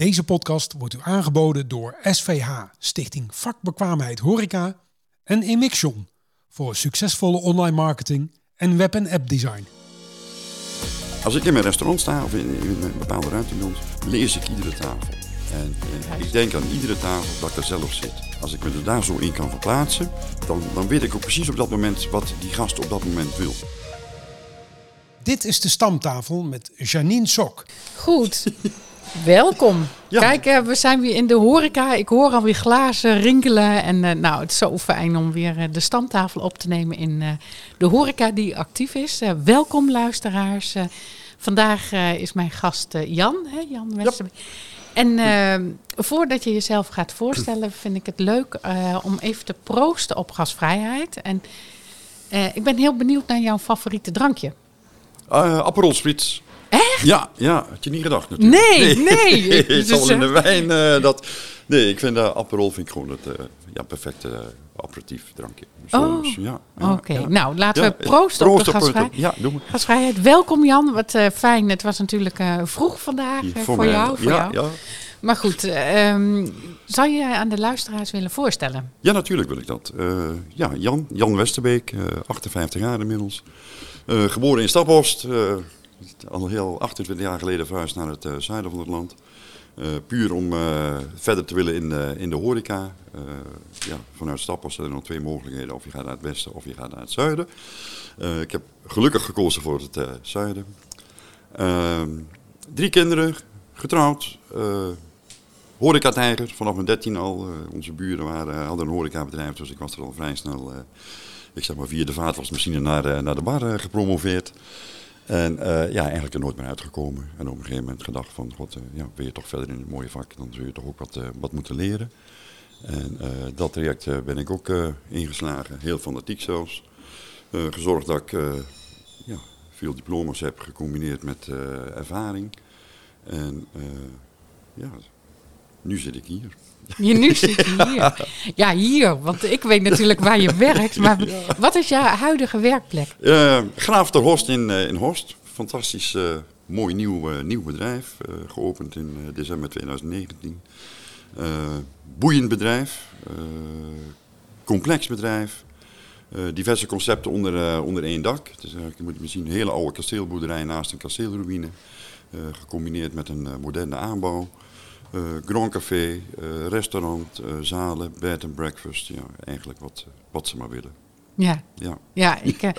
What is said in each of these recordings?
Deze podcast wordt u aangeboden door SVH, Stichting Vakbekwaamheid Horeca en Emixion voor succesvolle online marketing en web- en app design. Als ik in mijn restaurant sta of in, in een bepaalde ruimte bij ons, lees ik iedere tafel. En ik denk aan iedere tafel dat ik er zelf zit. Als ik me er daar zo in kan verplaatsen, dan, dan weet ik ook precies op dat moment wat die gast op dat moment wil. Dit is de stamtafel met Janine Sok. Goed. Welkom. Ja. Kijk, eh, we zijn weer in de horeca. Ik hoor alweer glazen rinkelen. En eh, nou, het is zo fijn om weer eh, de stamtafel op te nemen in eh, de horeca die actief is. Welkom luisteraars. Eh, vandaag eh, is mijn gast eh, Jan. Hè? Jan Westerbeek. En eh, voordat je jezelf gaat voorstellen, vind ik het leuk eh, om even te proosten op gasvrijheid. En eh, ik ben heel benieuwd naar jouw favoriete drankje. Uh, Aperol Spritz. Echt? Ja, ja, had je niet gedacht natuurlijk. Nee, nee. het Dus, zal in de eh, wijn eh, dat... Nee, ik vind uh, Aperol vind ik gewoon het uh, ja, perfecte aperitief drankje. Oh, ja, ja, oké. Okay. Ja. Nou, laten we proosten Proost op de gasvrij... Ja, doe maar. gasvrijheid. Welkom Jan, wat fijn. Het was natuurlijk vroeg vandaag voor, voor jou. Voor jou. ja. Maar goed, um, zou je aan de luisteraars willen voorstellen? Ja, natuurlijk wil ik dat. Uh, ja, Jan, Jan Westerbeek, 58 jaar inmiddels. geboren in Staphorst. Al heel 28 jaar geleden verhuisd naar het zuiden van het land. Uh, puur om uh, verder te willen in de, in de horeca. Ja, vanuit Stappers zijn er nog twee mogelijkheden. Of je gaat naar het westen of je gaat naar het zuiden. ik heb gelukkig gekozen voor het zuiden. Ehm, drie kinderen, getrouwd. horeca-tijger, vanaf mijn dertien al. onze buren waren, hadden een horecabedrijf, dus ik was er al vrij snel... ik zeg maar via de vaatwasmachine naar, naar de bar gepromoveerd. En uh, ja, eigenlijk er nooit meer uitgekomen. En op een gegeven moment gedacht van, god, uh, ja, wil je toch verder in het mooie vak, dan zul je toch ook wat, uh, wat moeten leren. En dat traject ben ik ook ingeslagen, heel fanatiek zelfs. gezorgd dat ik ja, veel diploma's heb gecombineerd met ervaring. En ja, nu zit ik hier. Je, nu zit je hier. Ja, hier, want ik weet natuurlijk waar je werkt. Maar wat is jouw huidige werkplek? Uh, Graaf ter Horst in, uh, in Horst. Fantastisch uh, mooi nieuw, nieuw bedrijf. geopend in december 2019. boeiend bedrijf. complex bedrijf. diverse concepten onder, onder één dak. Het is eigenlijk, je moet zien, een hele oude kasteelboerderij naast een kasteelruïne. gecombineerd met een moderne aanbouw. Uh, Grand Café, uh, restaurant, uh, zalen, bed and breakfast. Ja, eigenlijk wat, wat ze maar willen. Ja, ja. ja ik,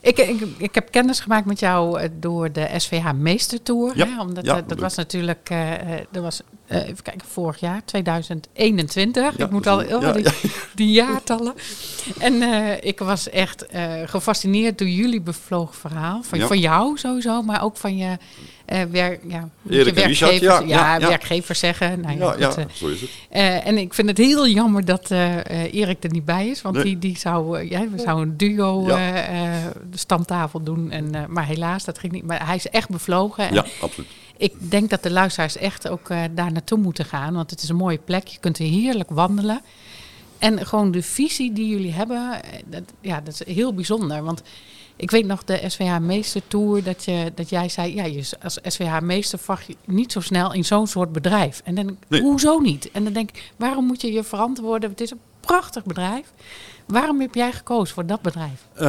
ik, ik, ik heb kennis gemaakt met jou door de SVH Meestertour. Ja, hè, omdat ja, dat, dat was natuurlijk, dat was, even kijken, vorig jaar, 2021. Ja, ik moet al die, die, jaartallen. En ik was echt gefascineerd door jullie bevlogen verhaal. Van, van jou sowieso, maar ook van je... Uh, werk, ja, Erik Richard, ja, ja, ja, werkgevers zeggen. Nou ja, uh, zo is het. Uh, en ik vind het heel jammer dat Erik er niet bij is. Want Nee. die, die zou, ja, we zouden een duo eh, eh, de stamtafel doen. En, eh, maar helaas, dat ging niet. Maar hij is echt bevlogen. En Ja, absoluut. ik denk dat de luisteraars echt ook eh, daar naartoe moeten gaan. Want het is een mooie plek. Je kunt er heerlijk wandelen. En gewoon de visie die jullie hebben, eh, dat, ja, dat is heel bijzonder. Want ik weet nog de SVH Meester Tour, dat, je, dat jij zei, ja, je als SVH Meester vacht je niet zo snel in zo'n soort bedrijf. En dan denk ik, Nee. hoezo niet? En dan denk ik, waarom moet je je verantwoorden? Het is een prachtig bedrijf. Waarom heb jij gekozen voor dat bedrijf? Eh,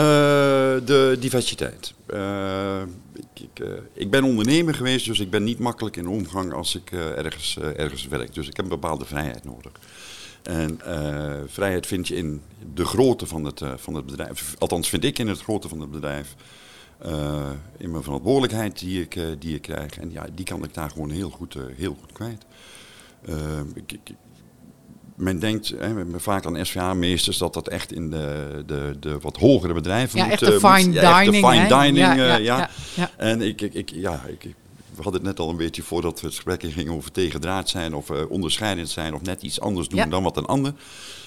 de diversiteit. Eh, ik, ik, eh, ik ben ondernemer geweest, dus ik ben niet makkelijk in omgang als ik ergens, ergens werk. Dus ik heb een bepaalde vrijheid nodig. En eh, vrijheid vind je in de grootte van het, eh, van het bedrijf. Althans, vind ik in het grootte van het bedrijf. Eh, in mijn verantwoordelijkheid die ik, die ik krijg. En ja, die kan ik daar gewoon heel goed, heel goed kwijt. Ik, ik, men denkt hè, vaak aan SVA-meesters dat dat echt in de, de, de wat hogere bedrijven Ja, moet. echt de moet- fine ja, echt de dining. fine hè? dining, ja, ja, ja. En ik, ik, ik, ja, ik- we hadden het net al een beetje voordat we het gesprek in gingen over tegendraad zijn of eh, onderscheidend zijn of net iets anders doen Ja. dan wat een ander.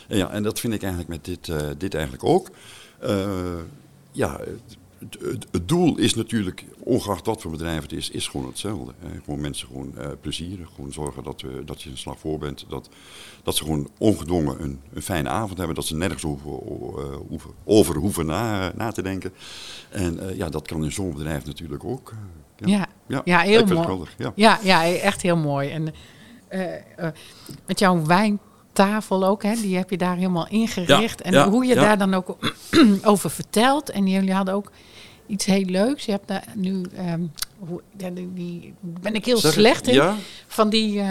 En ja, en dat vind ik eigenlijk met dit, eh, dit eigenlijk ook. Eh, ja, het, het, het doel is natuurlijk, ongeacht wat voor bedrijf het is, is gewoon hetzelfde. Hè. Gewoon mensen gewoon eh, plezieren, gewoon zorgen dat, we, dat je een slag voor bent. Dat, dat ze gewoon ongedwongen een, een fijne avond hebben, dat ze nergens hoeven, hoeven, over hoeven na, na te denken. En ja, dat kan in zo'n bedrijf natuurlijk ook. eh, Ja, ja, ja, heel mooi. Ja. Ja, ja, echt heel mooi. En eh, eh, met jouw wijntafel ook, hè, die heb je daar helemaal ingericht. Ja, en hoe je daar dan ook over vertelt. En jullie hadden ook iets heel leuks. Je hebt daar nu, hoe, ja, die, ben ik heel Zeg slecht in, van die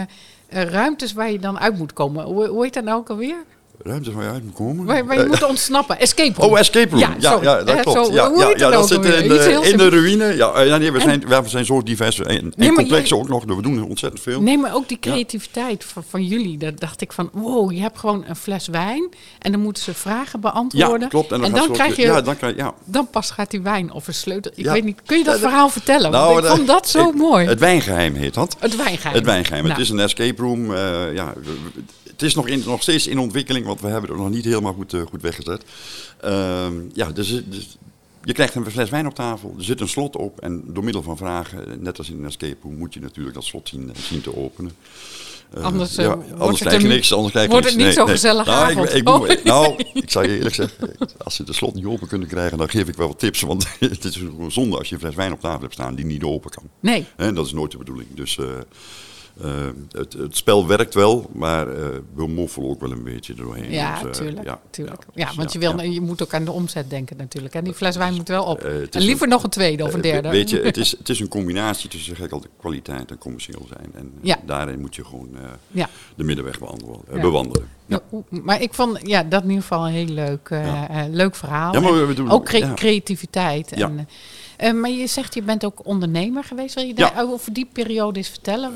eh, ruimtes waar je dan uit moet komen. Hoe, hoe heet dat nou ook alweer? Ruimte waar je uit moet komen. Waar je Eh, moet ontsnappen. Escape room. Oh, escape room. Ja, Ja, dat Eh, klopt. zo, ja, ja, dat zit in in de ruïne. Ja, eh, ja nee, we, zijn, we zijn zo divers en, en Nee, maar complex ook nog. We doen ontzettend veel. Nee, maar ook die creativiteit van, van jullie. Daar dacht ik van, wow, je hebt gewoon een fles wijn. En dan moeten ze vragen beantwoorden. ja, klopt. En dan, en krijg je, Ja, dan krijg. Ja. dan pas gaat die wijn of een sleutel. Ik weet niet, kun je dat verhaal vertellen? Want Nou, ik dat- vond dat zo ik- mooi. Het wijngeheim heet dat. Het wijngeheim. Het wijngeheim. Nou, Het is een escape room. eh, ja, het is nog, in, nog steeds in ontwikkeling, want we hebben het nog niet helemaal goed, eh, goed weggezet. Ehm, ja, dus, dus je krijgt een fles wijn op tafel, er zit een slot op en door middel van vragen, net als in een escape room, moet je natuurlijk dat slot zien, eh, zien te openen. Eh, Anders, ja, anders krijg je niks. Anders krijg je wordt niks. het niet zo'n gezellige nou. Ik, Oh. nou, ik zou je eerlijk zeggen, als ze de slot niet open kunnen krijgen, dan geef ik wel wat tips. Want het is gewoon zonde als je een fles wijn op tafel hebt staan die niet open kan. Nee, Hè, dat is nooit de bedoeling. Dus eh, het, het spel werkt wel, maar eh, we moffelen ook wel een beetje doorheen. ja, Dus, eh, tuurlijk. ja, tuurlijk. ja, Ja, dus want je, wil, ja. je moet ook aan de omzet denken natuurlijk. En die fles wijn moet wel op. En liever nog een tweede of een derde. Weet je, het is, het is een combinatie tussen zeg ik kwaliteit en commercieel zijn. En Ja. daarin moet je gewoon de middenweg bewandelen. Ja. Ja, Maar ik vond ja, dat in ieder geval een heel leuk, eh, Ja. eh, leuk verhaal. Ja, maar we- doen- ook cre- creativiteit. En, eh, maar je zegt, je bent ook ondernemer geweest. Wil je daar over die periode eens vertellen?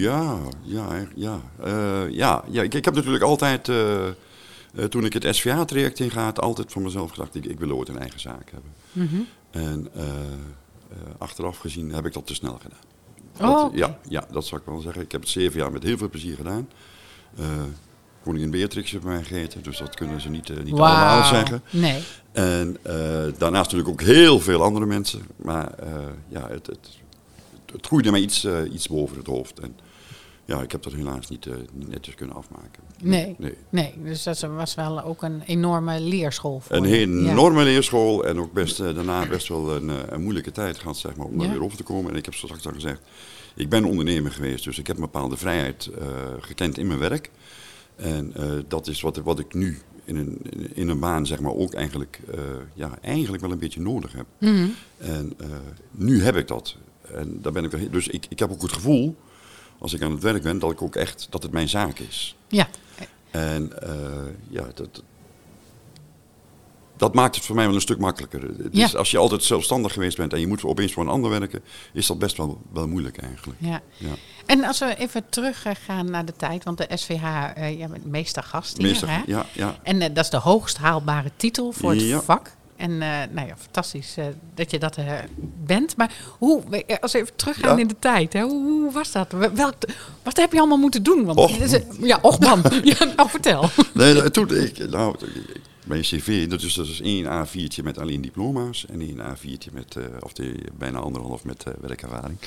Ja, ja, ja. Ja, ja ik, ik heb natuurlijk altijd, toen ik het SVA-traject ingaat, altijd van mezelf gedacht, ik, ik wil ooit een eigen zaak hebben. Mhm. En achteraf gezien heb ik dat te snel gedaan. Oh, ja, ja, dat zou ik wel zeggen. Ik heb het zeven jaar met heel veel plezier gedaan. Eh koningin Beatrix heeft mij gegeten, dus dat kunnen ze niet, eh, niet allemaal zeggen. Nee. En eh, daarnaast natuurlijk ook heel veel andere mensen. Maar ja, het, het, het groeide mij iets, iets boven het hoofd. En ja, ik heb dat helaas niet, eh, niet netjes kunnen afmaken. Nee. nee. Nee, dus dat was wel ook een enorme leerschool voor Een je. Ja. enorme leerschool en ook best, eh, daarna best wel een, eh, een moeilijke tijd gehad zeg maar, om daar Ja. weer over te komen. En ik heb straks al gezegd, ik ben ondernemer geweest, dus ik heb een bepaalde vrijheid gekend in mijn werk. En dat is wat, wat ik nu in een, in een baan zeg maar, ook eigenlijk, ja, eigenlijk wel een beetje nodig heb. Mhm. En nu heb ik dat. En daar ben ik dus ik, ik heb ook het gevoel, als ik aan het werk ben, dat ik ook echt, dat het mijn zaak is. Ja. En eh, ja, dat, dat maakt het voor mij wel een stuk makkelijker. Dus Ja. als je altijd zelfstandig geweest bent en je moet opeens voor een ander werken, is dat best wel, wel moeilijk eigenlijk. Ja. Ja. En als we even teruggaan naar de tijd, want de SVH, eh ja, bent meester gast hier, Meestal, hè? ja, ja. En eh, dat is de hoogst haalbare titel voor het Ja. vak. En eh, nou ja, fantastisch eh, dat je dat eh, bent. Maar hoe, als we even teruggaan Ja. in de tijd, hè, hoe, hoe was dat? Welk, wat heb je allemaal moeten doen? Want, Och. ja, och man. ja, nou vertel. Nee, nou, toen, ik, nou, ik- mijn cv, dat is, dat is één A4'tje met alleen diploma's en één A4'tje met, eh, of die, bijna anderhalf met eh, werkervaring.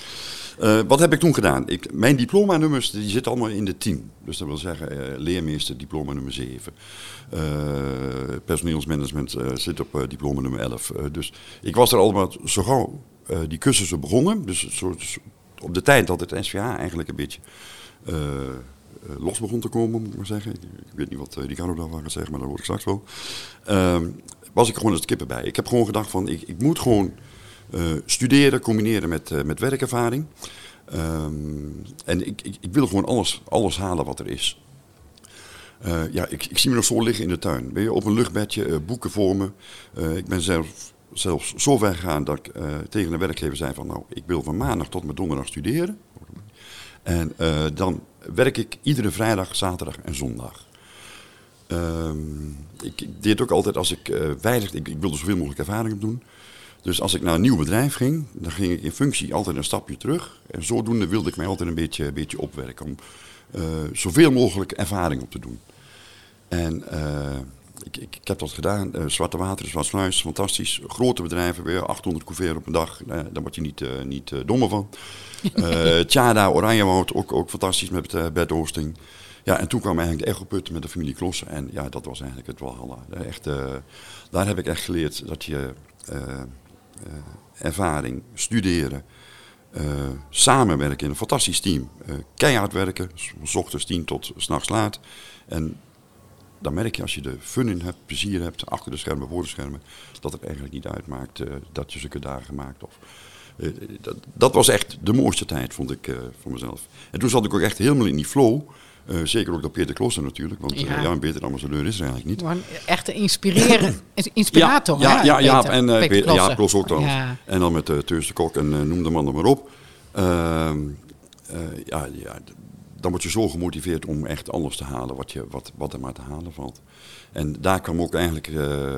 Eh, wat heb ik toen gedaan? Ik, mijn diploma-nummers die zitten allemaal in de 10. Dus dat wil zeggen leermeester diploma nummer 7. Eh, personeelsmanagement zit op diploma nummer 11. Eh, dus ik was er allemaal zo gauw die cursussen begonnen. Dus op de tijd dat het SVA eigenlijk een beetje los begon te komen, moet ik maar zeggen. Ik, weet niet wat Ricardo daarvan gaat zeggen, maar dat hoor ik straks wel. Ehm, was ik gewoon als kippen bij. Ik heb gewoon gedacht van, ik, ik moet gewoon eh, studeren, combineren met, eh, met werkervaring. Ehm, en ik, ik, wil gewoon alles, alles halen wat er is. Eh, ja, ik, ik zie me nog zo liggen in de tuin. Weet je, op een luchtbedje, eh, boeken voor me. Eh, ik ben zelf, zelfs zo ver gegaan dat ik eh, tegen de werkgever zei van... nou, ik wil van maandag tot met donderdag studeren. En eh, dan werk ik iedere vrijdag, zaterdag en zondag. Ehm, ik, deed ook altijd als ik weinig... Ik, ik wilde zoveel mogelijk ervaring opdoen. Dus als ik naar een nieuw bedrijf ging, dan ging ik in functie altijd een stapje terug. En zodoende wilde ik mij altijd een beetje, beetje opwerken om eh, zoveel mogelijk ervaring op te doen. En eh, ik, ik, ik heb dat gedaan. Eh, Zwarte Water is Waasluis, fantastisch. Grote bedrijven, weer 800 couverts op een dag. Eh, daar word je niet, eh, niet eh, dommer van. Tjada, Oranjewoud, ook, ook fantastisch met uh, Bert Oosting. Ja, en toen kwam eigenlijk de Echoput met de familie Klossen. En ja, dat was eigenlijk het walhalla. Echt, uh, daar heb ik echt geleerd dat je uh, uh, ervaring, studeren, samenwerken in een fantastisch team. Keihard werken, s- s ochtends tien tot s'nachts laat. En dan merk je als je er fun in hebt, plezier hebt, achter de schermen, voor de schermen, dat het eigenlijk niet uitmaakt eh, dat je zulke dagen maakt. Of, eh, dat, dat was echt de mooiste tijd, vond ik eh, voor mezelf. En toen zat ik ook echt helemaal in die flow. Zeker ook door Peter Klooster natuurlijk, want Ja. ja. ja, een beter ambassadeur is er eigenlijk niet. Gewoon echt een inspireren, inspirator. Ja, ja, ja, Peter- en uh, Peter ja, ook. Ja. En dan met uh, Teus de Kok en uh, noem de man er maar op. Ehm, uh, ja, ja, dan word je zo gemotiveerd om echt alles te halen wat, je, wat, wat er maar te halen valt. En daar kwam ook eigenlijk uh,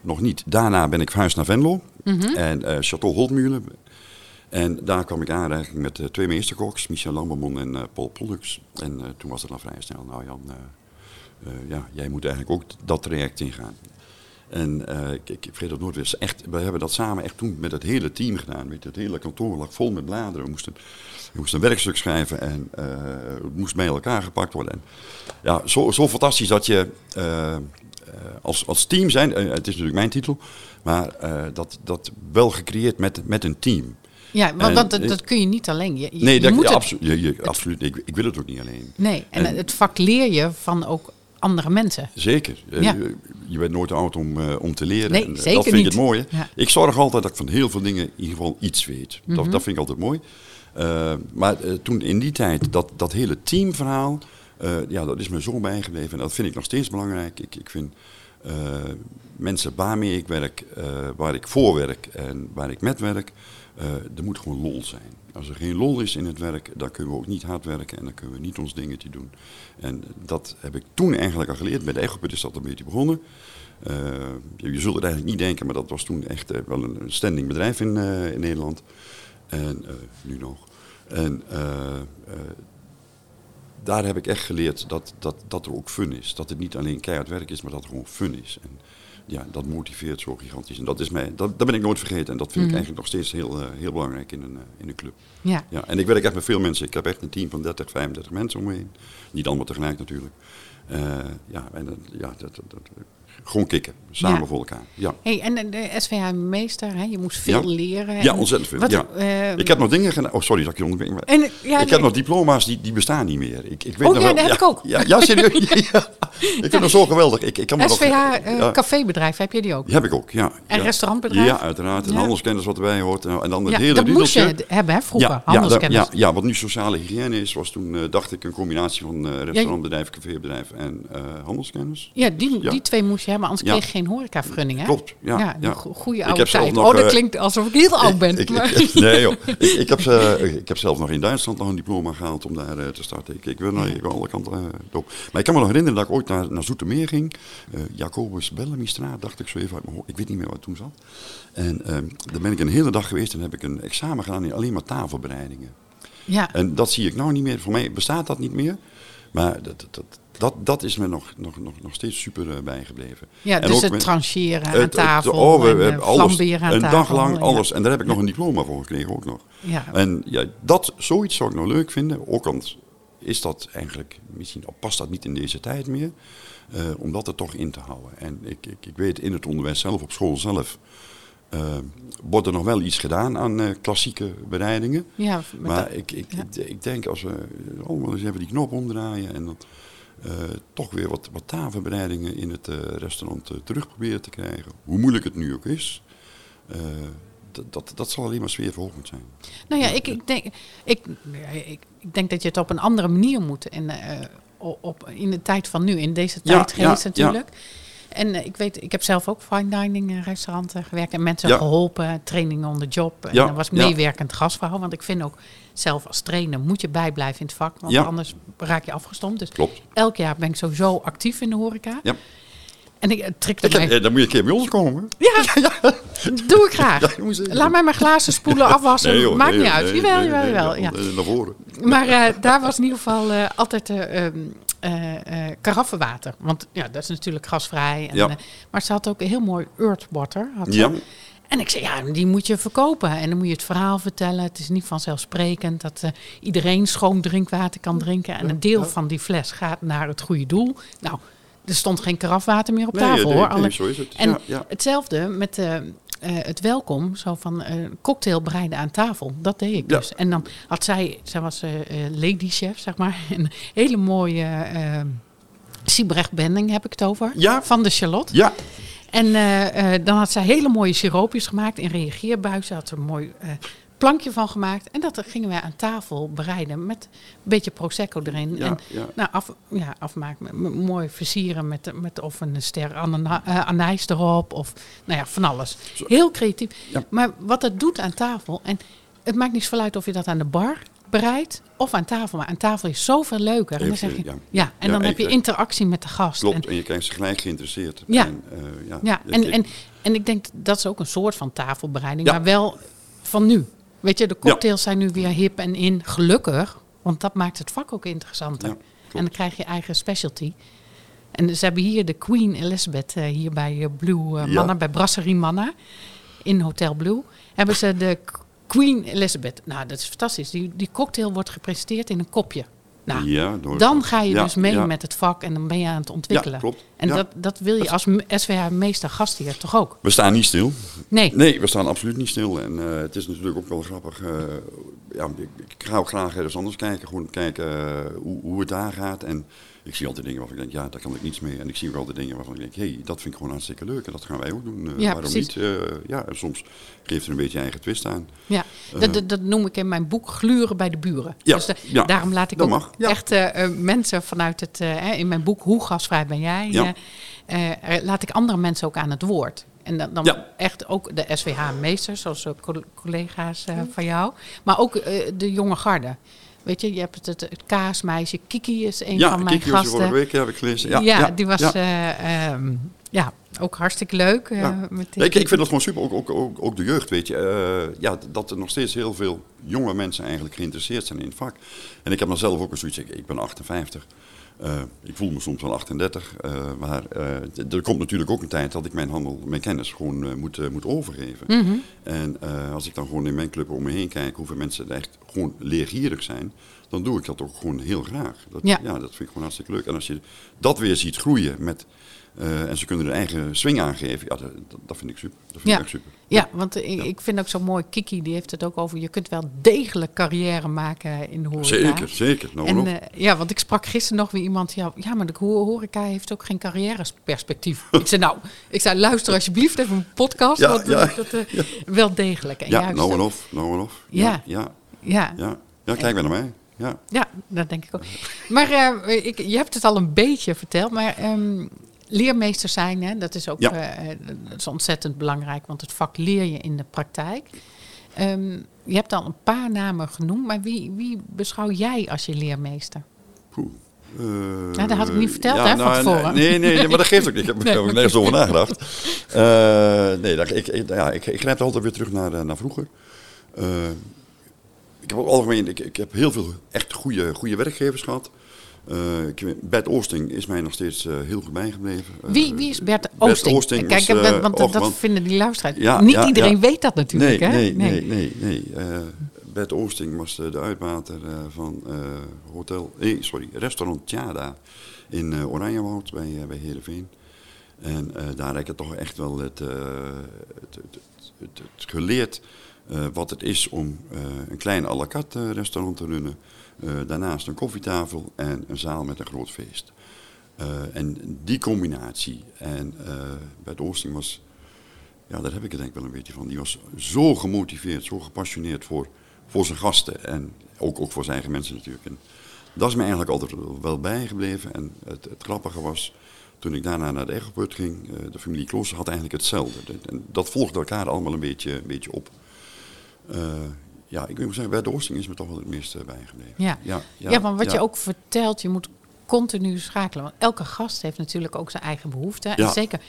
nog niet. Daarna ben ik verhuisd naar Venlo Mhm. mm -hmm. en uh, Chateau Holtmulen. En daar kwam ik aanraking met uh, twee meesterkoks, Michel Lambermon en Paul Pollux. En toen was het dan vrij snel, nou Jan, ja, jij moet eigenlijk ook dat traject ingaan. En uh, ik, ik vergeet dat nooit weer. Echt, we hebben dat samen echt toen met het hele team gedaan. Weet je, het hele kantoor lag vol met bladeren. We moesten, we moesten een werkstuk schrijven en uh, het moest bij elkaar gepakt worden. En ja, zo, zo fantastisch dat je uh, als, als team zijn. het is natuurlijk mijn titel, maar dat, dat wel gecreëerd met, met een team. Ja, want, dat, dat, kun je niet alleen. Je, je, nee, dat, moet ja, het, absoluut. Je, je, absoluut. Ik, ik wil het ook niet alleen. Nee, en, en het vak leer je van ook andere mensen. Zeker. Ja. Je, je bent nooit oud om, uh, om te leren. Nee, en, zeker dat vind niet. ik het mooie. Ja. Ik zorg altijd dat ik van heel veel dingen in ieder geval iets weet. Mhm. dat, dat vind ik altijd mooi. Uh, maar toen in die tijd, dat, dat hele teamverhaal, ja, dat is me zo bijgebleven. En dat vind ik nog steeds belangrijk. Ik, ik vind mensen waarmee ik werk, waar ik voor werk en waar ik met werk, er moet gewoon lol zijn. Als er geen lol is in het werk, dan kunnen we ook niet hard werken en dan kunnen we niet ons dingetje doen. En dat heb ik toen eigenlijk al geleerd. Bij de Echoput is dat een beetje begonnen. Uh, je zult het eigenlijk niet denken, maar dat was toen echt uh, wel een standing bedrijf in, in Nederland. En nu nog. En daar heb ik echt geleerd dat, dat, dat er ook fun is. Dat het niet alleen keihard werk is, maar dat er gewoon fun is. En ja, dat motiveert zo gigantisch. En dat, is mij, dat, dat ben ik nooit vergeten. En dat vind mm. ik eigenlijk nog steeds heel, uh, heel belangrijk in een, uh, in een club. Ja. Ja, en ik werk echt met veel mensen. Ik heb echt een team van 30, 35 mensen om me heen. Niet allemaal tegelijk natuurlijk. Uh, ja, en ja, dat, dat, gewoon kicken. Samen Ja. voor elkaar. Ja. Hey, en de SVH-meester, hè, je moest veel Ja. leren. Ja, En ontzettend veel. wat, ja. eh, ik heb nog dingen gedaan. Oh, sorry dat ik je en, ja, ik nee, heb nog diploma's die, die bestaan niet meer. Ik, ik weet Oh, nog ja, wel, dat heb ik ook. Ja, ja serieus. ja. Ik vind het zo geweldig. Ik, ik kan me nog- SVH eh, heb je die ook? die heb ik ook, ja. En restaurantbedrijf? Ja, uiteraard. En handelskennis wat erbij hoort. En dan het hele dat moest je hebben, hè, vroeger, Ja, handelskennis. Ja, ja, ja, wat nu sociale hygiëne is, was toen, eh, dacht ik, een combinatie van restaurantbedrijf, cafébedrijf en handelskennis. Ja, die, Ja. die twee moest je hebben, anders Ja. kreeg je geen horecavergunning, hè? Klopt, ja, ja, de ja. go- goede oude tijd. nog, oh, dat eh, klinkt alsof ik heel oud ben. Ik, maar- nee joh, ik, ik, heb ze, ik heb zelf nog in Duitsland nog een diploma gehaald om daar eh, te starten. Ik, ik wil ik wil alle kanten eh. Maar ik kan me nog herinneren dat ik ooit naar, naar Zoetermeer ging. Eh, Jacobus Bellamystraat, dacht ik zo even uit mijn hoofd. Ik weet niet meer het toen zat. En ehm daar ben ik een hele dag geweest en heb ik een examen gedaan in alleen maar tafelbereidingen. ja, En dat zie ik nou niet meer. Voor mij bestaat dat niet meer. Maar dat, dat, dat, dat is me nog, nog, nog, nog steeds super eh, bijgebleven. ja, en dus het trancheren aan Het- het- tafel, oh, we, en, eh, hebben alles. flamberen aan Een tafel. dag lang ja. alles. En daar heb ik nog een diploma voor gekregen ook nog. Ja. En ja, dat, zoiets zou ik nou leuk vinden. Ook al is dat eigenlijk, misschien past dat niet in deze tijd meer. eh, om dat er toch in te houden. En ik, ik, ik weet in het onderwijs zelf, op school zelf, wordt er nog wel iets gedaan aan klassieke bereidingen. Ja, Maar dat- ik, ik, ja. ik, denk als we allemaal eens even die knop omdraaien en dan eh, toch weer wat, wat tafelbereidingen in het eh, restaurant eh, terug proberen te krijgen, hoe moeilijk het nu ook is, dat, dat, zal alleen maar sfeerverhogend zijn. Nou ja, ik, ik, denk, ik, ik, denk dat je het op een andere manier moet. En, op, in de tijd van nu, in deze Ja, tijdgeest ja, natuurlijk. En eh, ik weet, ik heb zelf ook fine dining eh, restauranten gewerkt en mensen Ja. geholpen, training on the job. En Ja, dan was ja. meewerkend gastvrouw. Want ik vind ook zelf als trainer moet je bijblijven in het vak, want Ja. anders raak je afgestomd. Dus Klopt. elk jaar ben ik sowieso actief in de horeca. Ja. En ik eh, dan moet je een keer bij ons komen. Ja, doe ik graag. Ja. Laat mij mijn glazen spoelen, afwassen. joh, Maakt nee, niet uit. jawel, jawel, jawel. ja, Ja. Naar voren. Maar daar was in ieder geval altijd ehm, eh, eh, karaffenwater. Want ja, dat is natuurlijk gasvrij. En, Ja. eh, maar ze had ook een heel mooi earthwater. Had ze. Ja. En ik zei, ja, die moet je verkopen. En dan moet je het verhaal vertellen. Het is niet vanzelfsprekend dat eh, iedereen schoon drinkwater kan drinken. En een deel van die fles gaat naar het goede doel. Nou, er stond geen karafwater meer op Nee, tafel nee, hoor. nee, Alle- zo is het. En Ja, ja. hetzelfde met, eh, het welkom, zo van eh, cocktail bereiden aan tafel. Dat deed ik Ja. dus. En dan had zij, zij was eh eh, lady chef, zeg maar. Een hele mooie eh Siebrecht Bending heb ik het over. Ja. Van de Charlotte. Ja, En eh, eh, dan had zij hele mooie siroopjes gemaakt in reageerbuizen. Had een mooi eh, plankje van gemaakt. En dat gingen wij aan tafel bereiden met een beetje prosecco erin. Ja, en ja. Nou, af, ja, afmaken, mooi versieren met, met of een ster anana- eh, anijs erop. Of nou ja, van alles. Heel creatief. Ja. Maar wat het doet aan tafel. En het maakt niet zoveel uit of je dat aan de bar bereidt of aan tafel. Maar aan tafel is zoveel leuker. En dan zeg je, ja. ja. en dan heb je interactie met de gast. klopt. En, En je krijgt ze gelijk geïnteresseerd. Ja. En, eh, ja, ja, Ik- en, en, en ik denk dat is ook een soort van tafelbereiding, maar wel van nu. Weet je, de cocktails zijn nu weer hip en in, gelukkig. Want dat maakt het vak ook interessanter. Ja, en dan krijg je eigen specialty. En ze hebben hier de Queen Elizabeth, eh, hier bij eh, Blue Ja. Manna, bij Brasserie Manna, in Hotel Blue, hebben ze de Queen Elizabeth. Nou, dat is fantastisch. Die, die cocktail wordt gepresenteerd in een kopje. Nou, ja, dan ga je Ja, dus mee ja. met het vak en dan ben je aan het ontwikkelen. Klopt. En dat, dat wil je als SVH-meester gastheer toch ook? We staan niet stil. Nee. Nee, we staan absoluut niet stil. En eh, het is natuurlijk ook wel grappig. eh, ja, ik, ik ga ook graag ergens anders kijken. Gewoon kijken eh, hoe, hoe het daar gaat. En ik zie altijd dingen waarvan ik denk, ja, daar kan ik niets mee. En ik zie ook altijd dingen waarvan ik denk, hé, hey, dat vind ik gewoon hartstikke leuk. En dat gaan wij ook doen. Eh, Ja, waarom precies. niet? Eh, ja, en soms geeft er een beetje eigen twist aan. Ja, dat, dat, dat noem ik in mijn boek gluren bij de buren. Ja, dus ja, daarom laat ik ook mag, ja. echt eh, eh, mensen vanuit het, eh, in mijn boek Hoe gasvrij ben jij, Ja. eh, eh, laat ik andere mensen ook aan het woord. En dan, dan Ja. echt ook de SVH-meesters, zoals eh, co- collega's eh, van jou, maar ook eh, de jonge garde. Weet je, je hebt het, het, het kaasmeisje, Kiki is een ja, van mijn Kiki was er gasten. vorige week, heb ik gelezen. Ja, Ja, ja, die was ja. eh, ehm, ja, ook hartstikke leuk. eh, Ja. met Nee, ik, ik vind dat gewoon super, ook, ook, ook, ook de jeugd, weet je. eh, ja, dat er nog steeds heel veel jonge mensen eigenlijk geïnteresseerd zijn in het vak. En ik heb dan zelf ook een zoiets, ik, ik ben 58. Eh, ik voel me soms wel 38, eh, maar eh, er komt natuurlijk ook een tijd dat ik mijn handel, mijn kennis gewoon moet, moet overgeven. Mhm. En als ik dan gewoon in mijn club om me heen kijk hoeveel mensen er echt gewoon leergierig zijn, dan doe ik dat ook gewoon heel graag. Dat, Ja. ja. dat vind ik gewoon hartstikke leuk. En als je dat weer ziet groeien met, eh, en ze kunnen hun eigen swing aangeven, ja, dat, dat- vind ik super. Dat vind Ja. ik echt super. Ja, want ik, ik vind ook zo mooi, Kiki die heeft het ook over, je kunt wel degelijk carrière maken in de horeca. Zeker, zeker. Nou, En, eh, ja, want ik sprak gisteren nog weer iemand, ja, ja maar de ho- horeca heeft ook geen carrièreperspectief. ik zei, nou, ik zei, luister alsjeblieft even een podcast, Ja, want ja, dat, eh, wel degelijk. En ja, juist, nou en eh, of, nou en of. Ja. Ja, ja, Ja, ja. ja kijk maar naar mij. Ja. ja, dat denk ik ook. Maar eh, ik, je hebt het al een beetje verteld, maar ehm, leermeester zijn, hè, dat is ook Ja. eh, dat is ontzettend belangrijk, want het vak leer je in de praktijk. Ehm, je hebt al een paar namen genoemd, maar wie, wie beschouw jij als je leermeester? Poeh. Eh, Ja, dat had ik niet verteld, ja, hè, van nou, tevoren. Nee, nee, nee, maar dat geeft ook niet. Ik heb er nergens over nagedacht. Eh, nee, dat- ik, ik, ja, ik, ik grijp altijd weer terug naar, naar vroeger. Ik heb ook algemeen, ik, ik heb heel veel echt goede, goede werkgevers gehad. Eh, Bert Oosting is mij nog steeds eh, heel goed bijgebleven. Eh, Wie, wie is Bert Oosting? Oosting Kijk, want och, dat vinden die luisteraars. Ja, Niet ja, iedereen ja. weet dat natuurlijk, nee, hè? Nee, nee, nee. nee, Bert Oosting was de, uitbater van hotel, sorry, restaurant Tjada in Oranjewoud bij, bij Heerenveen. En daar heb ik het toch echt wel het, het, het, het, geleerd wat het is om een klein à la carte restaurant te runnen. Eh, daarnaast een koffietafel en een zaal met een groot feest. Eh, en die combinatie. En eh Bert Oosting was ja, daar heb ik het denk ik wel een beetje van. Die was zo gemotiveerd, zo gepassioneerd voor, voor zijn gasten. En ook, ook voor zijn eigen mensen natuurlijk. En dat is me eigenlijk altijd wel bijgebleven. En het, het grappige was, toen ik daarna naar de Echoput ging, de familie Klooster had eigenlijk hetzelfde. En dat volgde elkaar allemaal een beetje, een beetje op. Eh, ja, ik moet zeggen, bij de Oosting is me toch wel het meeste bijgebleven. Ja. ja, Ja, want wat ja. je ook vertelt, je moet continu schakelen. Want elke gast heeft natuurlijk ook zijn eigen behoeften. En Ja. zeker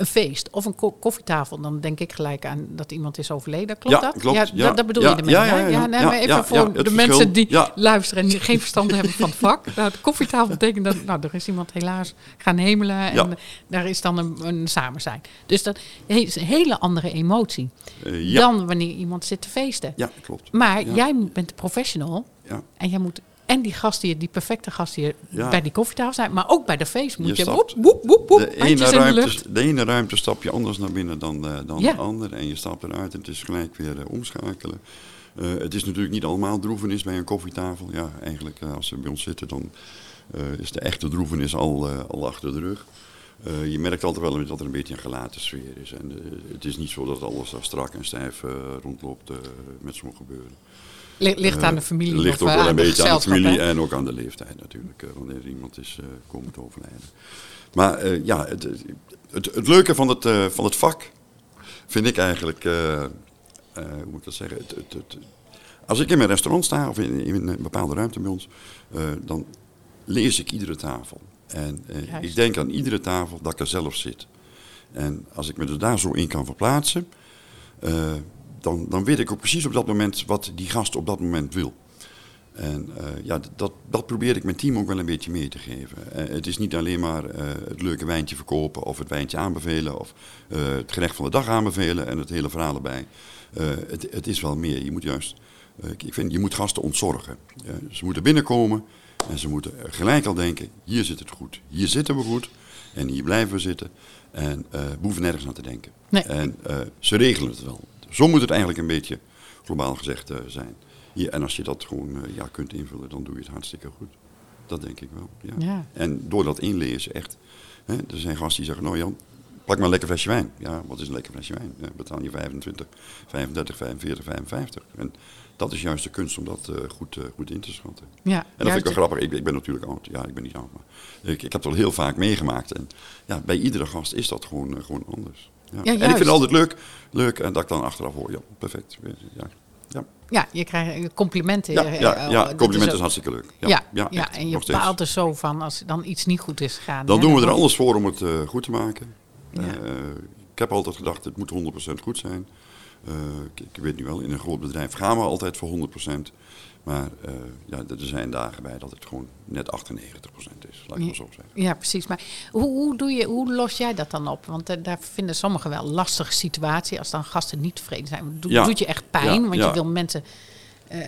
een feest of een ko- koffietafel, dan denk ik gelijk aan dat iemand is overleden. Klopt Ja, dat? klopt, ja, ja. dat, bedoel je ermee. ja, ja, nee, maar even voor de mensen die Ja. luisteren en die geen verstand hebben van het vak. Nou, de koffietafel betekent dat, nou, er is iemand helaas gaan hemelen en daar is dan een, een samen zijn. Dus dat is een hele andere emotie Eh, ja, dan wanneer iemand zit te feesten. ja, klopt. Maar jij bent de professional Ja. en jij moet en die gasten, hier, die perfecte gasten hier Ja. bij die koffietafel zijn. Maar ook bij de feest moet Je woep, woep, woep, woep, de, ene de ruimte, lucht. de ene ruimte stap je anders naar binnen dan, eh, dan Ja. de andere. En je stapt eruit en het is gelijk weer eh, omschakelen. Eh, het is natuurlijk niet allemaal droevenis bij een koffietafel. Ja, eigenlijk als ze bij ons zitten, dan is de echte droevenis al, al achter de rug. Je merkt altijd wel dat er een beetje een gelaten sfeer is. En het is niet zo dat alles daar strak en stijf rondloopt met zo'n gebeuren. Li- Ligt aan de Eh, familie ligt of ook eh, wel een de beetje aan de familie hè? en ook aan de leeftijd natuurlijk, eh, wanneer iemand is komen te overlijden. Maar ja, het, het, het leuke van het, van het vak vind ik eigenlijk, hoe moet ik dat zeggen, het, het, het- als ik in mijn restaurant sta of in, in een bepaalde ruimte bij ons, dan lees ik iedere tafel. En ik denk aan iedere tafel dat ik er zelf zit. En als ik me er daar zo in kan verplaatsen, dan, dan weet ik ook precies op dat moment wat die gast op dat moment wil. En eh, ja, dat, dat probeer ik mijn team ook wel een beetje mee te geven. Eh, het is niet alleen maar eh, het leuke wijntje verkopen of het wijntje aanbevelen of het gerecht van de dag aanbevelen en het hele verhaal erbij. Het, het is wel meer. Je moet juist, ik- vind, je moet gasten ontzorgen. Ze moeten binnenkomen en ze moeten gelijk al denken, hier zit het goed, hier zitten we goed en hier blijven we zitten. En we hoeven nergens aan te denken. Nee. En ze regelen het wel. Zo moet het eigenlijk een beetje globaal gezegd eh, zijn. Ja, en als je dat gewoon eh, ja, kunt invullen, dan doe je het hartstikke goed. Dat denk ik wel. Ja. Ja. En door dat inlezen echt. Hè, er zijn gasten die zeggen, nou Jan, pak maar een lekker flesje wijn. Ja, wat is een lekker flesje wijn? Ja, betaal je 25, 35, 45, 55. En dat is juist de kunst om dat eh, goed, goed in te schatten. Ja, En dat vind ik wel grappig. Ik, ik ben natuurlijk oud. Ja, ik ben niet oud, maar ik, ik heb het al heel vaak meegemaakt. En ja, bij iedere gast is dat gewoon, gewoon anders. Ja. en ik vind het altijd leuk, leuk en dat ik dan achteraf hoor, ja, perfect. Ja, ja. Ja, je krijgt complimenten. Ja, eh, ja, eh, ja dat compliment is, hartstikke leuk. Ja, Ja, ja, en je baalt er zo van als dan iets niet goed is gegaan. Dan hè, doen we er alles voor om het eh, goed te maken. Eh, ik heb altijd gedacht, het moet 100% goed zijn. Eh, ik, ik weet nu wel, in een groot bedrijf gaan we altijd voor 100%. Maar eh, ja, er zijn dagen bij dat het gewoon net 98% is, laat ik maar zo zeggen. Ja, precies. Maar hoe, hoe, doe je, hoe los jij dat dan op? Want eh, daar vinden sommigen wel lastige situatie als dan gasten niet tevreden zijn. Ja. doet je echt pijn, Ja, want ja. je wil mensen eh,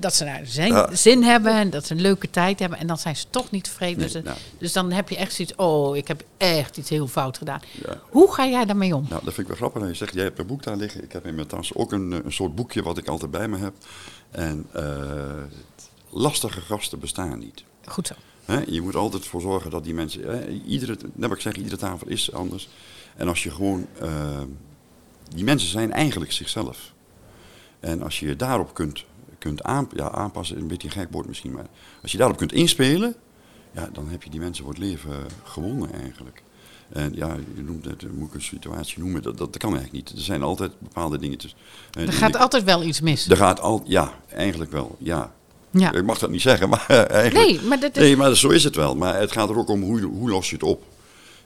dat ze daar zin, Ja. zin hebben en dat ze een leuke tijd hebben. En dan zijn ze toch niet tevreden. Nee, dus, nou. dus dan heb je echt zoiets, oh, ik heb echt iets heel fout gedaan. Ja. Hoe ga jij daarmee om? Nou, dat vind ik wel grappig. dat Je zegt, jij hebt een boek daar liggen. Ik heb in mijn tas ook een, eh, een soort boekje wat ik altijd bij me heb. En eh, lastige gasten bestaan niet. Goed zo. Je moet altijd voor zorgen dat die mensen. Hè, iedere, net wat ik zeg, iedere tafel is anders. En als je gewoon. die mensen zijn eigenlijk zichzelf. En als je je daarop kunt, kunt aan, ja, aanpassen, een beetje een gek woord misschien, maar als je daarop kunt inspelen, ja, dan heb je die mensen voor het leven gewonnen eigenlijk. En ja, je noemt het, moet ik een situatie noemen, dat, dat, kan eigenlijk niet. Er zijn altijd bepaalde dingen. Dus, Er gaat altijd wel iets mis. er gaat al, ja, eigenlijk wel, ja. Ja. Ik mag dat niet zeggen, maar eigenlijk. Nee, maar dat is- Nee, maar zo is het wel. Maar het gaat er ook om hoe, hoe los je het op.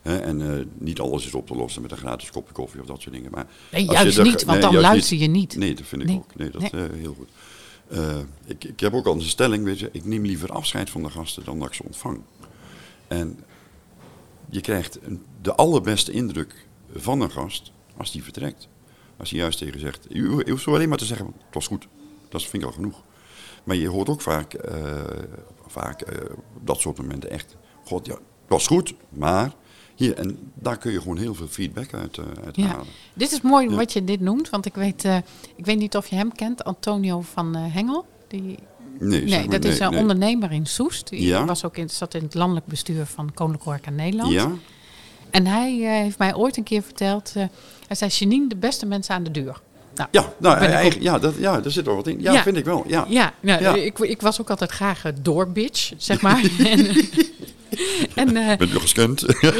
En eh, niet alles is op te lossen met een gratis kopje koffie of dat soort dingen. Maar Nee, je juist niet, want nee, dan luister je niet. Nee, dat vind ik Nee. ook. Nee, dat Nee. eh, heel goed. Eh, ik, ik heb ook al een stelling, weet je, ik neem liever afscheid van de gasten dan dat ik ze ontvang. En je krijgt de allerbeste indruk van een gast als die vertrekt. Als hij juist tegen zegt, je, je hoeft zo alleen maar te zeggen, het was goed. Dat vind ik al genoeg. Maar je hoort ook vaak, eh, vaak eh, op dat soort momenten echt, god ja, het was goed, maar hier, en daar kun je gewoon heel veel feedback uit, uit Ja. halen. Dit is mooi Ja. wat je dit noemt, want ik weet, eh, ik weet niet of je hem kent, Antonio van eh, Hengel. Die, Nee, zeg nee, maar, dat is een nee. ondernemer in Soest. Die Ja. was ook in, zat in het landelijk bestuur van Koninklijke Horeca Nederland. Ja, En hij heeft mij ooit een keer verteld, hij zei, Janine, de beste mensen aan de deur. Nou, ja, nou, ja, dat, ja, daar zit wel wat in. Ja, Ja. vind ik wel. Ja. Ja, nou, Ja. Ik, ik was ook altijd graag doorbitch, zeg maar. en en eh, Bent u gescand? ja,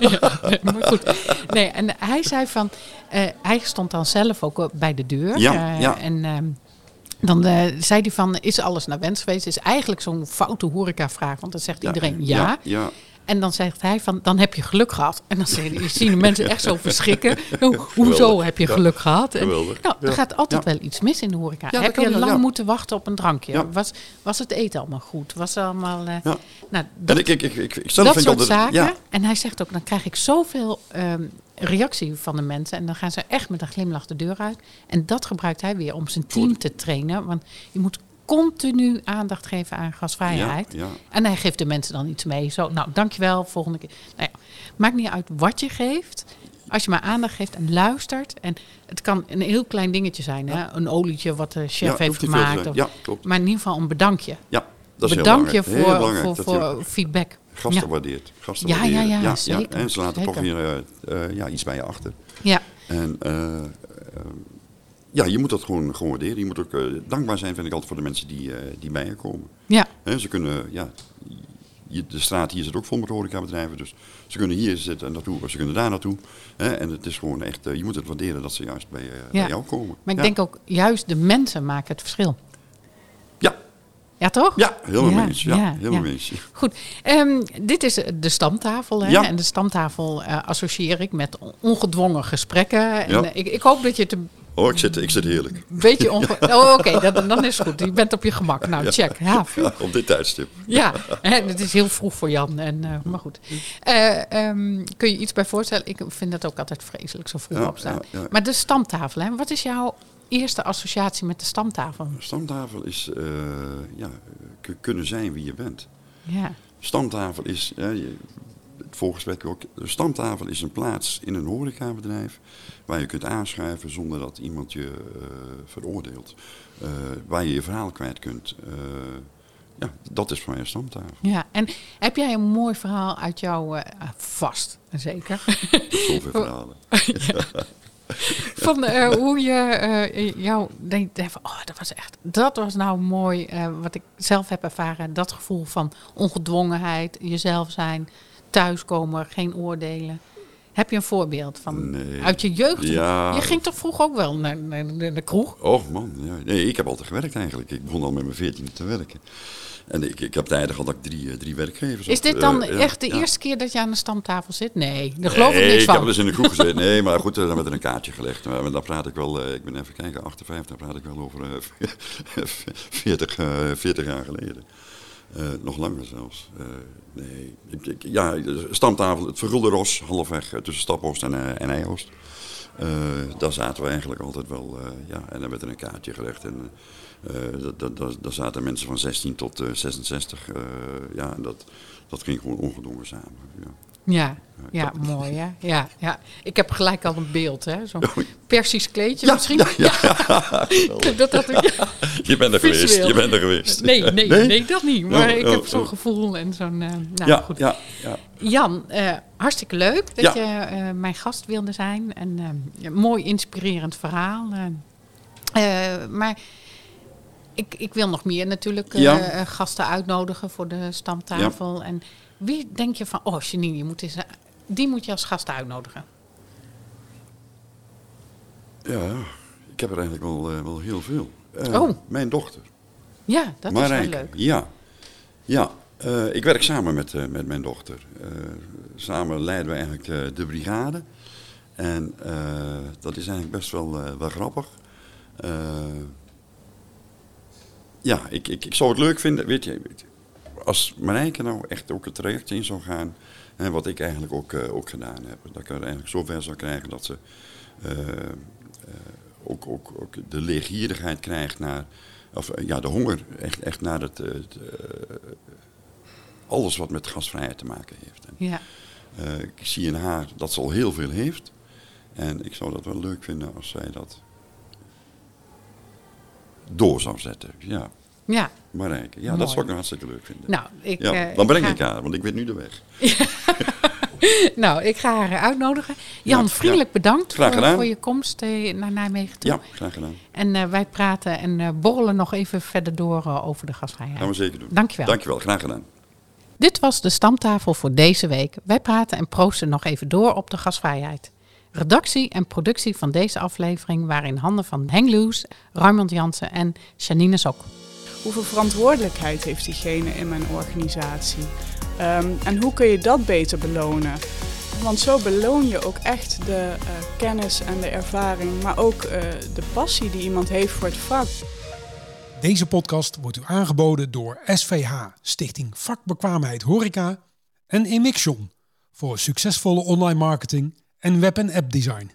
ja, maar goed. Nee, en hij zei van, eh, hij stond dan zelf ook op- bij de deur. Ja, eh, ja. En ehm, dan eh, zei hij van, is alles naar wens geweest? Is eigenlijk zo'n foute horecavraag, want dan zegt iedereen. Ja, ja. En dan zegt hij van, dan heb je geluk gehad. En dan zien de mensen echt zo verschrikken. Nou, hoezo heb je Ja. geluk gehad? En, nou, er Ja. gaat altijd Ja. wel iets mis in de horeca. Ja, dat heb je lang ja. moeten wachten op een drankje? Ja. Was, was het eten allemaal goed? Was er allemaal... eh, Ja. nou, En ik, ik, ik, ik, ik zelf dat vind soort altijd- zaken. Ja, En hij zegt ook, dan krijg ik zoveel ehm, reactie van de mensen. En dan gaan ze echt met een glimlach de deur uit. En dat gebruikt hij weer om zijn team te trainen. Want je moet continu aandacht geven aan gasvrijheid. Ja, ja. En hij geeft de mensen dan iets mee. Zo, nou, dankjewel, volgende keer. Nou ja, maakt niet uit wat je geeft. Als je maar aandacht geeft en luistert. En het kan een heel klein dingetje zijn. Hè? Een olietje wat de chef heeft gemaakt. of-. Maar in ieder geval een bedankje. Ja, dat is Bedank heel je belangrijk. Heel voor, belangrijk voor, je voor feedback. gasten Ja. waardeert. Gasten Ja, ja, En ze laten toch weer eh, eh, ja, iets bij je achter. Ja, En eh, ja, je moet dat gewoon, gewoon waarderen. Je moet ook eh, dankbaar zijn, vind ik altijd, voor de mensen die, eh, die bij je komen. ja, Hè, ze kunnen, ja, je- de straat hier zit ook vol met horecabedrijven, dus ze kunnen hier zitten en naartoe, of ze kunnen daar naartoe. En het is gewoon echt, eh, je moet het waarderen dat ze juist bij, bij jou komen. maar ik ja. denk ook juist de mensen maken het verschil. Ja, Ja, toch? ja, helemaal Ja, eens. Ja, mee eens. Goed, ehm, dit is de stamtafel. Hè? Ja. En de stamtafel associeer ik met ongedwongen gesprekken. En, ik, ik hoop dat je het Oh, ik zit, ik zit heerlijk. beetje onge... Oh, oké, dan, dan is het goed. Je bent op je gemak. Nou, check. Ja, Ja, op dit tijdstip. ja. hè, het is heel vroeg voor Jan. En, eh, maar goed. Eh, ehm, kun je iets bij voorstellen? Ik vind dat ook altijd vreselijk, zo vroeg Ja, opstaan. ja. Maar de stamtafel, hè? wat is jouw eerste associatie met de stamtafel? Stamtafel is eh, ja, kunnen zijn wie je bent. Ja, Stamtafel is, je- het voorgesprek ook, de stamtafel is een plaats in een horecabedrijf waar je kunt aanschuiven zonder dat iemand je eh, veroordeelt. Eh, waar je je verhaal kwijt kunt. Eh, ja, dat is voor mij een stamtafel. ja. En heb jij een mooi verhaal uit jouw... ah, vast, zeker. Zoveel verhalen. Van hoe je jou denkt van, oh, dat was echt, dat was nou mooi, wat ik zelf heb ervaren. Dat gevoel van ongedwongenheid, jezelf zijn, thuiskomen, geen oordelen. Heb je een voorbeeld van Nee. uit je jeugd? Ja. Je ging toch vroeg ook wel naar, naar, naar de kroeg? Oh man, ja. nee, ik heb altijd gewerkt eigenlijk. Ik begon al met mijn veertiende te werken. En ik, ik heb tijdig had ik drie, eh, drie werkgevers. Is dit dan Eh, echt de ja. eerste keer dat je aan de stamtafel zit? Nee, daar geloof ik nee, niks ik heb van. wel eens in de kroeg gezeten. Nee, maar goed, eh, dan werd er een kaartje gelegd. Maar dan praat ik wel, ik ben even kijken, 58, dan praat ik wel over eh, 40, eh, 40 jaar geleden. Eh, nog langer zelfs. Eh, nee, ja, stamtafel, het vergulde ros, halfweg eh, tussen Staphorst en, eh en daar zaten we eigenlijk altijd wel, ja, en dan werd er een kaartje gelegd. En, eh, dat, dat, dat, daar zaten mensen van 16 tot eh, 66. eh, ja, en dat, dat ging gewoon ongedwongen samen. Ja. Ja, ja, mooi hè. Ja, ja. Ik heb gelijk al een beeld hè. Zo'n Oh, persisch kleedje Ja, misschien. ja, dat had ik, Je bent er geweest, je bent er geweest. Nee, nee, nee, dat niet. Maar Oh, ik oh, heb zo'n oh. gevoel en zo'n... eh, nou, ja, goed. ja, ja. Jan, eh, hartstikke leuk dat Ja. je eh, mijn gast wilde zijn. En eh, een mooi inspirerend verhaal. eh. Eh, maar ik, ik wil nog meer natuurlijk eh, Ja. eh, gasten uitnodigen voor de stamtafel. En wie denk je van, oh Janine, je moet eens, eh, die moet je als gast uitnodigen? Ja, ik heb er eigenlijk wel, wel heel veel. Oh. Mijn dochter, Ja, dat Marijke. is wel leuk. Ja, ja. Ik werk samen met, met mijn dochter. Samen leiden we eigenlijk de brigade. En dat is eigenlijk best wel, wel grappig. Ja, ik, ik, ik zou het leuk vinden, weet je, als Marijke nou echt ook het traject in zou gaan, en wat ik eigenlijk ook, eh, ook gedaan heb, dat ik haar eigenlijk zover zou krijgen dat ze eh, eh, ook, ook, ook de leergierigheid krijgt naar, of ja, de honger echt, echt naar het, het, alles wat met gasvrijheid te maken heeft. En, Ja, ik zie in haar dat ze al heel veel heeft. En ik zou dat wel leuk vinden als zij dat door zou zetten. Ja, ja. Marijke. Ja, Mooi. dat zou ik nou hartstikke leuk vinden. Nou, ik, ja, eh, dan breng ga- ik haar, want ik weet nu de weg. Nou, ik ga haar uitnodigen. Jan, Ja, vriendelijk bedankt voor, je komst eh, naar Nijmegen toe. Ja, graag gedaan. En eh, wij praten en borrelen nog even verder door over de gastvrijheid. Gaan we zeker doen. Dankjewel. Dankjewel, graag gedaan. Dit was de stamtafel voor deze week. Wij praten en proosten nog even door op de gasvrijheid. Redactie en productie van deze aflevering waren in handen van Henk Loes, Raymond Jansen en Janine Sok. Hoeveel verantwoordelijkheid heeft diegene in mijn organisatie? Ehm, en hoe kun je dat beter belonen? Want zo beloon je ook echt de eh, kennis en de ervaring, maar ook eh, de passie die iemand heeft voor het vak. Deze podcast wordt u aangeboden door SVH, Stichting Vakbekwaamheid Horeca en Emixion voor succesvolle online marketing en web- en appdesign.